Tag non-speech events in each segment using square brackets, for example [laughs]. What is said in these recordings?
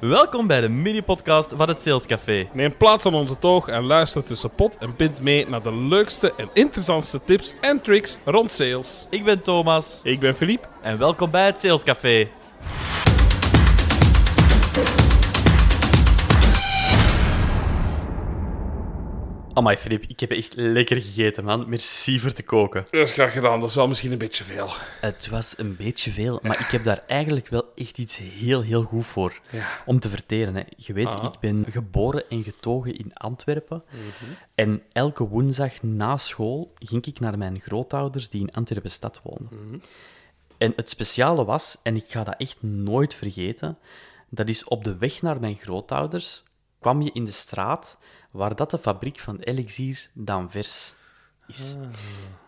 Welkom bij de mini-podcast van het Sales Café. Neem plaats aan onze toog en luister tussen pot en pint mee naar de leukste en interessantste tips en tricks rond sales. Ik ben Thomas Ik ben Philippe. en welkom bij het Sales Café. Amai, Filip, ik heb echt lekker gegeten, man. Merci voor te koken. Dat is graag gedaan, dat is wel misschien een beetje veel. Het was een beetje veel, maar ik heb daar eigenlijk wel echt iets heel, heel goed voor om te verteren. Hè. Je weet, Ah. ik ben geboren en getogen in Antwerpen. En elke woensdag na school ging ik naar mijn grootouders die in Antwerpen stad woonden. En het speciale was, en ik ga dat echt nooit vergeten, dat is op de weg naar mijn grootouders kwam je in de straat waar dat de fabriek van Elixir d'Anvers is.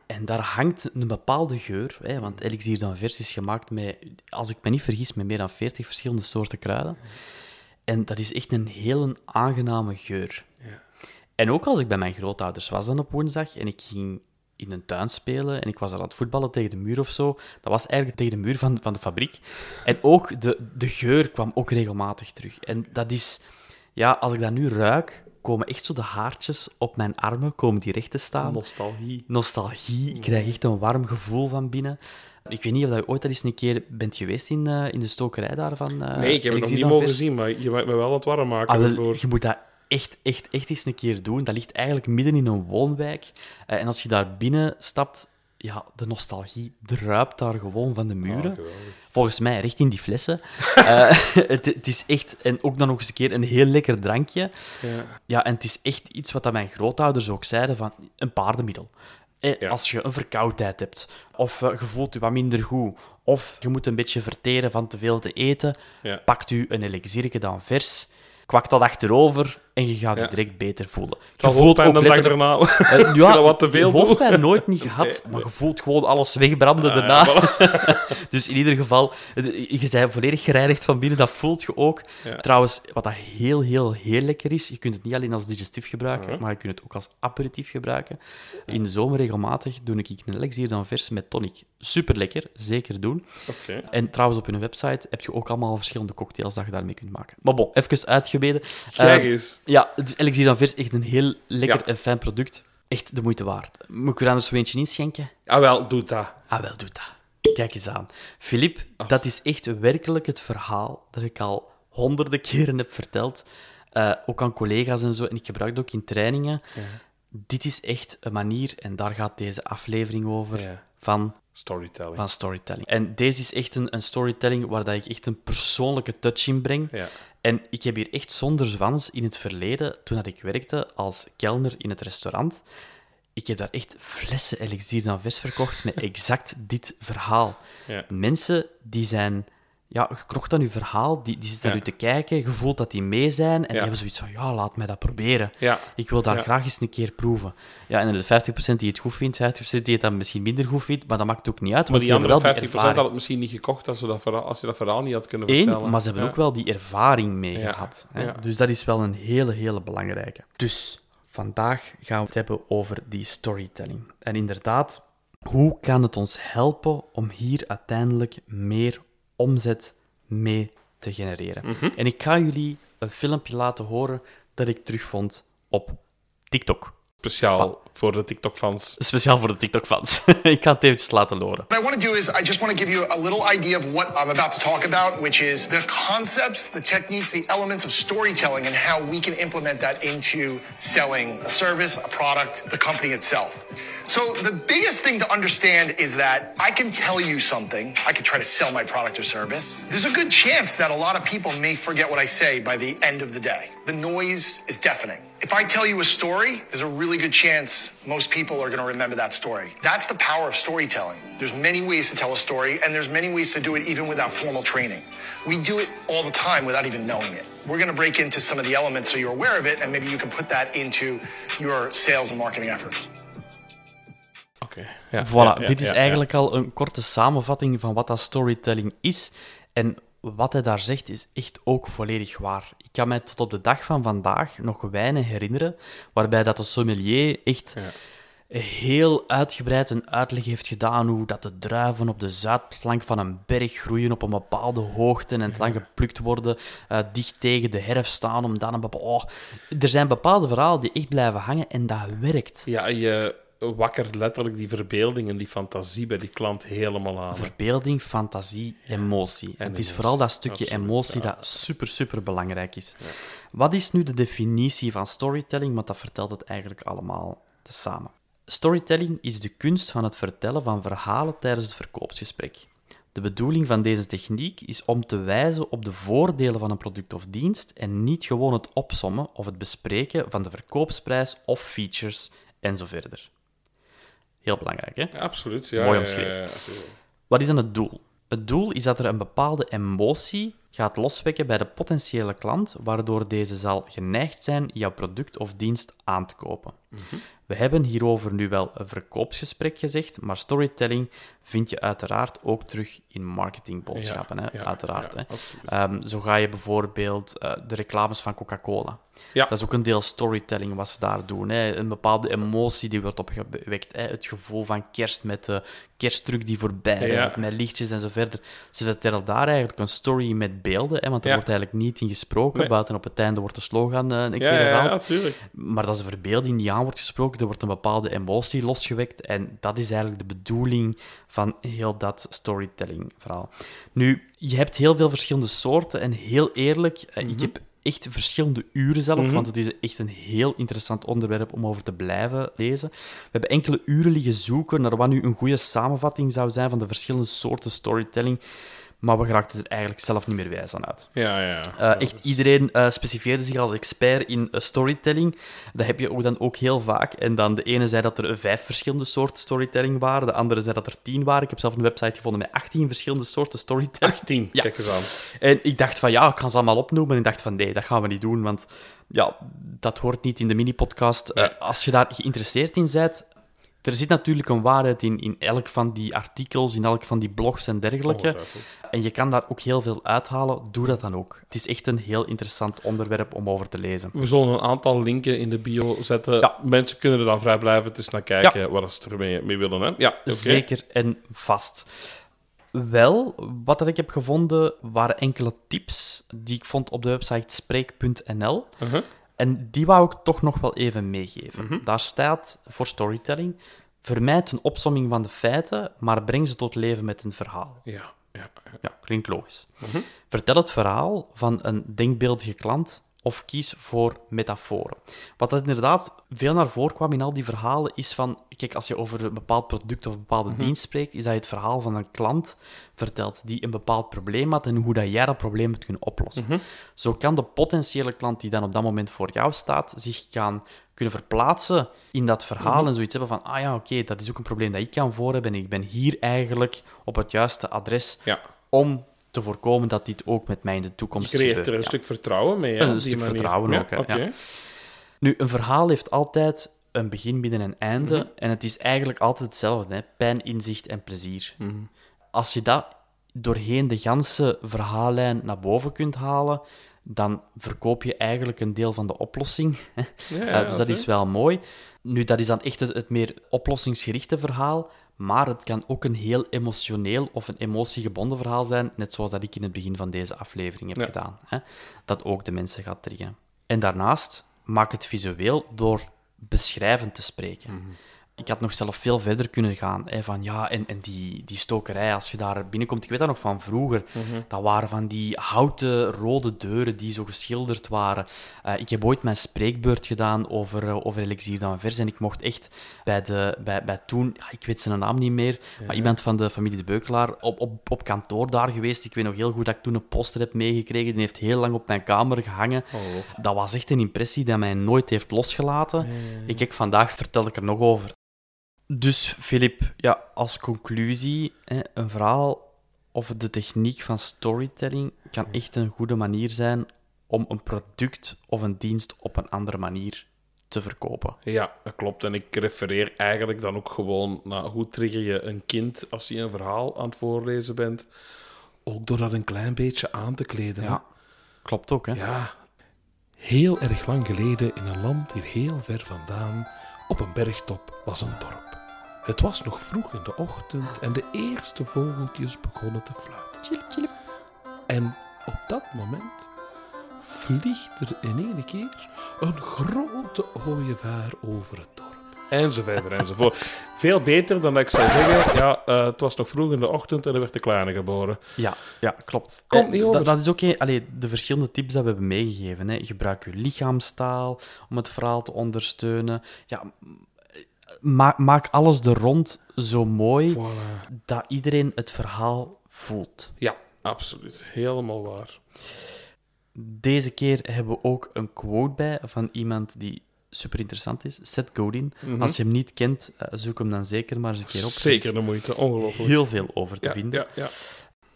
En daar hangt een bepaalde geur, hè, want Elixir d'Anvers is gemaakt met, als ik me niet vergis, met meer dan 40 verschillende soorten kruiden. En dat is echt een hele aangename geur. En ook als ik bij mijn grootouders was dan op woensdag en ik ging in een tuin spelen en ik was aan het voetballen tegen de muur of zo, dat was eigenlijk tegen de muur van, van de fabriek. En ook de, de geur kwam ook regelmatig terug. En dat is, ja, als ik dat nu ruik, komen echt zo de haartjes op mijn armen, komen die recht te staan Nostalgie. nostalgie. Ik krijg echt een warm gevoel van binnen. Ik weet niet of je ooit al eens een keer bent geweest in, eh, in de stokerij daarvan. eh, Nee, ik heb het nog niet mogen zien, maar je maakt me wel aan het warm maken Ah, wel, je moet dat echt, echt, echt eens een keer doen. Dat ligt eigenlijk midden in een woonwijk. Eh, en als je daar binnen stapt, ja, de nostalgie druipt daar gewoon van de muren. Ah, geweldig. Volgens mij recht in die flessen. [laughs] Eh, het, het is echt, en ook dan nog eens een keer een heel lekker drankje. Ja. Ja, en het is echt iets wat dat mijn grootouders ook zeiden, van een paardenmiddel. Eh, Ja. Als je een verkoudheid hebt, of eh, je voelt je wat minder goed, of je moet een beetje verteren van te veel te eten, Ja. pakt u een elixierke dan vers, kwakt dat achterover en je gaat je Ja. direct beter voelen. Je voelt hoofdpijn ook de dag letterlijk- daarna. Eh, Als je dat wat te veel hoofdpijn nooit niet [laughs] gehad, maar je voelt gewoon alles wegbranden daarna. [laughs] dus in ieder geval, eh, je bent volledig gereinigd van binnen, dat voelt je ook. Ja. Trouwens, wat dat heel, heel, heel lekker is, je kunt het niet alleen als digestief gebruiken, Mhm. maar je kunt het ook als aperitief gebruiken. In de zomer regelmatig doe ik een elixir dan vers met tonic. Super lekker, zeker doen. Oké. En trouwens, op hun website heb je ook allemaal verschillende cocktails dat je daarmee kunt maken. Maar bon, even uitgebeden. Kijk Ehm, eens. Ja, dus Elixir dan vers echt een heel lekker Ja. en fijn product. Echt de moeite waard. Moet ik er anders zo eentje inschenken? Ah, wel, doe dat. Ah, wel, doe dat. Kijk eens aan. Filip, dat is echt werkelijk het verhaal dat ik al honderden keren heb verteld. Eh, ook aan collega's en zo. En ik gebruik het ook in trainingen. Dit is echt een manier, en daar gaat deze aflevering over, Ja. van, Storytelling. van storytelling. En deze is echt een, een storytelling waar dat ik echt een persoonlijke touch in breng. Ja. En ik heb hier echt zonder zwans in het verleden, toen dat ik werkte als kelner in het restaurant, ik heb daar echt flessen elixir dan vers verkocht met exact dit verhaal. Ja. Mensen die zijn... Ja, je krocht aan je verhaal, die, die zitten Ja. naar u te kijken, je voelt dat die mee zijn, en die Ja. hebben zoiets van, ja, laat mij dat proberen. Ja. Ik wil daar graag eens een keer proeven. Ja, en de 50% die het goed vindt, 50% die het dan misschien minder goed vindt, maar dat maakt ook niet uit, Maar want die andere hebben 50% wel die had het misschien niet gekocht als, we dat verhaal, als je dat verhaal niet had kunnen Eén, vertellen. maar ze hebben ook wel die ervaring mee gehad. Hè? Dus dat is wel een hele, hele belangrijke. Dus vandaag gaan we het hebben over die storytelling. En inderdaad, hoe kan het ons helpen om hier uiteindelijk meer omzet mee te genereren? Mhm. En ik ga jullie een filmpje laten horen dat ik terugvond op TikTok. Speciaal voor de TikTok-fans. Speciaal voor de TikTok-fans. [laughs] ik ga het eventjes laten horen. What I want to do is I just want to give you a little idea of what I'm about to talk about, which is the concepts, the techniques, the elements of storytelling, and how we can implement that into selling a service, a product, the company itself. So the biggest thing to understand is that I can tell you something. I could try to sell my product or service. There's a good chance that a lot of people may forget what I say by the end of the day. The noise is deafening. If I tell you a story, there's a really good chance most people are going to remember that story. That's the power of storytelling. There's many ways to tell a story, and there's many ways to do it even without formal training. We do it all the time without even knowing it. We're going to break into some of the elements so you're aware of it, and maybe you can put that into your sales and marketing efforts. Oké. Ja, Voilà, ja, dit is eigenlijk al een korte samenvatting van wat dat storytelling is. En wat hij daar zegt is echt ook volledig waar. Ik kan mij tot op de dag van vandaag nog weinig herinneren waarbij dat de sommelier echt heel uitgebreid een uitleg heeft gedaan hoe dat de druiven op de zuidflank van een berg groeien op een bepaalde hoogte en dan geplukt worden, uh, dicht tegen de herfst staan, om dan een bepaalde... Oh, er zijn bepaalde verhalen die echt blijven hangen en dat werkt. Ja, je wakkert letterlijk die verbeelding en die fantasie bij die klant helemaal aan. Verbeelding, fantasie, emotie. En het is vooral dat stukje emotie dat super, super belangrijk is. Wat is nu de definitie van storytelling? Want dat vertelt het eigenlijk allemaal tezamen. Storytelling is de kunst van het vertellen van verhalen tijdens het verkoopsgesprek. De bedoeling van deze techniek is om te wijzen op de voordelen van een product of dienst en niet gewoon het opsommen of het bespreken van de verkoopsprijs of features en zo verder. Heel belangrijk, hè? absoluut. Ja, Mooi omschreven. Wat is dan het doel? Het doel is dat er een bepaalde emotie gaat loswekken bij de potentiële klant, waardoor deze zal geneigd zijn jouw product of dienst aan te kopen. Mhm. We hebben hierover nu wel een verkoopsgesprek gezegd, maar storytelling vind je uiteraard ook terug in marketingboodschappen. hè? uiteraard. hè? Ehm, zo ga je bijvoorbeeld uh, de reclames van Coca-Cola. Ja. Dat is ook een deel storytelling wat ze daar doen. Hè? Een bepaalde emotie die wordt opgewekt. Hè? Het gevoel van kerst met de kerstdruk die voorbij met lichtjes en zo verder. Ze vertellen daar eigenlijk een story met beelden, hè? want er wordt eigenlijk niet in gesproken. Buiten op het einde wordt de slogan uh, een keer herhaald. Maar dat is een verbeelding die aan wordt gesproken. Er wordt een bepaalde emotie losgewekt. En dat is eigenlijk de bedoeling van heel dat storytelling-verhaal. Nu, je hebt heel veel verschillende soorten. En heel eerlijk, eh, ik mhm. heb echt verschillende uren zelf, mhm. want het is echt een heel interessant onderwerp om over te blijven lezen. We hebben enkele uren liggen zoeken naar wat nu een goede samenvatting zou zijn van de verschillende soorten storytelling. Maar we geraakten er eigenlijk zelf niet meer wijs aan uit. Ja, ja. Uh, echt iedereen uh, specificeerde zich als expert in uh, storytelling. Dat heb je ook dan ook heel vaak. En dan de ene zei dat er vijf verschillende soorten storytelling waren. De andere zei dat er tien waren. Ik heb zelf een website gevonden met 18 verschillende soorten storytelling. 18, ja. kijk eens aan. En ik dacht van ja, ik ga ze allemaal opnoemen. En ik dacht van nee, dat gaan we niet doen. Want ja, dat hoort niet in de mini-podcast. als je daar geïnteresseerd in bent, er zit natuurlijk een waarheid in, in elk van die artikels, in elk van die blogs en dergelijke. En je kan daar ook heel veel uithalen. Doe dat dan ook. Het is echt een heel interessant onderwerp om over te lezen. We zullen een aantal linken in de bio zetten. Ja. Mensen kunnen er dan vrij blijven eens naar kijken ja. wat ze ermee mee willen. Hè? Ja, Zeker en vast. Wel, wat ik heb gevonden waren enkele tips die ik vond op de website spreek.nl. Uh en die wou ik toch nog wel even meegeven. Mhm. Daar staat voor storytelling: vermijd een opsomming van de feiten, maar breng ze tot leven met een verhaal. Ja, ja, ja. ja klinkt logisch. Mhm. Vertel het verhaal van een denkbeeldige klant of kies voor metaforen. Wat dat inderdaad veel naar voren kwam in al die verhalen, is van, kijk, als je over een bepaald product of een bepaalde mhm. dienst spreekt, is dat je het verhaal van een klant vertelt die een bepaald probleem had en hoe dat jij dat probleem moet kunnen oplossen. Mhm. Zo kan de potentiële klant die dan op dat moment voor jou staat, zich gaan kunnen verplaatsen in dat verhaal mhm. en zoiets hebben van, ah ja, oké, dat is ook een probleem dat ik kan voor hebben en ik ben hier eigenlijk op het juiste adres ja. om te voorkomen dat dit ook met mij in de toekomst Je creëert er een stuk vertrouwen mee. een stuk vertrouwen ook. Ja, Nu, een verhaal heeft altijd een begin, midden en einde. Mhm. En het is eigenlijk altijd hetzelfde: hè? pijn, inzicht en plezier. Mhm. Als je dat doorheen de ganse verhaallijn naar boven kunt halen, dan verkoop je eigenlijk een deel van de oplossing. Ja, uh, dus dat is wel mooi. Nu, dat is dan echt het, het meer oplossingsgerichte verhaal. Maar het kan ook een heel emotioneel of een emotiegebonden verhaal zijn, net zoals dat ik in het begin van deze aflevering heb gedaan. Hè? Dat ook de mensen gaat triggeren. En daarnaast, maak het visueel door beschrijvend te spreken. Mhm ik had nog zelf veel verder kunnen gaan. Hè, van ja, en, en die, die stokerij, als je daar binnenkomt, ik weet dat nog van vroeger. Mhm. Dat waren van die houten rode deuren die zo geschilderd waren. Uh, ik heb ooit mijn spreekbeurt gedaan over, uh, over Elixier d'Anvers. En ik mocht echt bij, de, bij, bij toen, ja, ik weet zijn naam niet meer, maar iemand van de familie de Beukelaar, op, op, op kantoor daar geweest. Ik weet nog heel goed dat ik toen een poster heb meegekregen. Die heeft heel lang op mijn kamer gehangen. Oh. Dat was echt een impressie dat mij nooit heeft losgelaten. Ik kijk, vandaag vertel ik er nog over. Dus, Filip, ja, als conclusie, hè, een verhaal of de techniek van storytelling kan echt een goede manier zijn om een product of een dienst op een andere manier te verkopen. Ja, dat klopt. En ik refereer eigenlijk dan ook gewoon naar hoe trigger je een kind als je een verhaal aan het voorlezen bent. Ook door dat een klein beetje aan te kleden. Ja, klopt ook, hè? Ja. Heel erg lang geleden in een land hier heel ver vandaan op Op een bergtop was een dorp. Het was nog vroeg in de ochtend en de eerste vogeltjes begonnen te fluiten. En op dat moment vliegt er in één keer een grote ooievaar over het dorp. En zo verder enzovoort. Veel beter dan dat ik zou zeggen, ja, eh, het was nog vroeg in de ochtend en er werd de kleine geboren. Ja, ja klopt. Komt Eh, niet dat- over. Dat, is ook een, allee, de verschillende tips dat we hebben meegegeven. Hè. Gebruik je lichaamstaal om het verhaal te ondersteunen. Ja, maak, maak alles er rond zo mooi Voilà. dat iedereen het verhaal voelt. Ja, absoluut. Helemaal waar. Deze keer hebben we ook een quote bij van iemand die super interessant is, Seth Godin. Als je hem niet kent, eh, zoek hem dan zeker maar eens een keer op. Er Zeker de moeite. Ongelooflijk. heel veel over te ja, vinden. Ja, ja.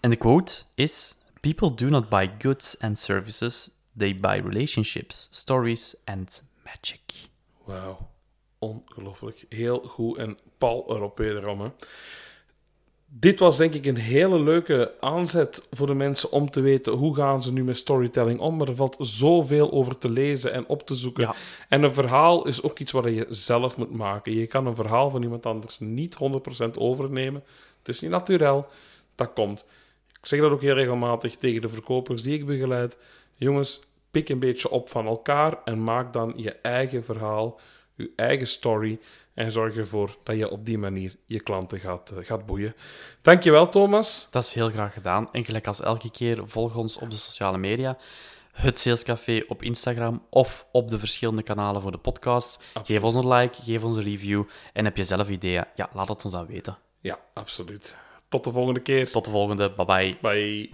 En de quote is: People do not buy goods and services, they buy relationships, stories and magic. Wauw. Ongelooflijk. Heel goed. En Paul erop wederom. Hè. Dit was denk ik een hele leuke aanzet voor de mensen om te weten hoe gaan ze nu met storytelling om. Maar er valt zoveel over te lezen en op te zoeken. Ja. En een verhaal is ook iets wat je zelf moet maken. Je kan een verhaal van iemand anders niet 100% overnemen. Het is niet natuurlijk. Dat komt. Ik zeg dat ook heel regelmatig tegen de verkopers die ik begeleid. Jongens, pik een beetje op van elkaar en maak dan je eigen verhaal, je eigen story. En zorg ervoor dat je op die manier je klanten gaat, eh, gaat boeien. Dankjewel, Thomas. Dat is heel graag gedaan. En gelijk als elke keer, volg ons op de sociale media. Het Salescafé op Instagram of op de verschillende kanalen voor de podcast. Geef ons een like, geef ons een review. En heb je zelf ideeën? Ja, laat het ons dan weten. Ja, absoluut. Tot de volgende keer. Tot de volgende. Bye bye. Bye.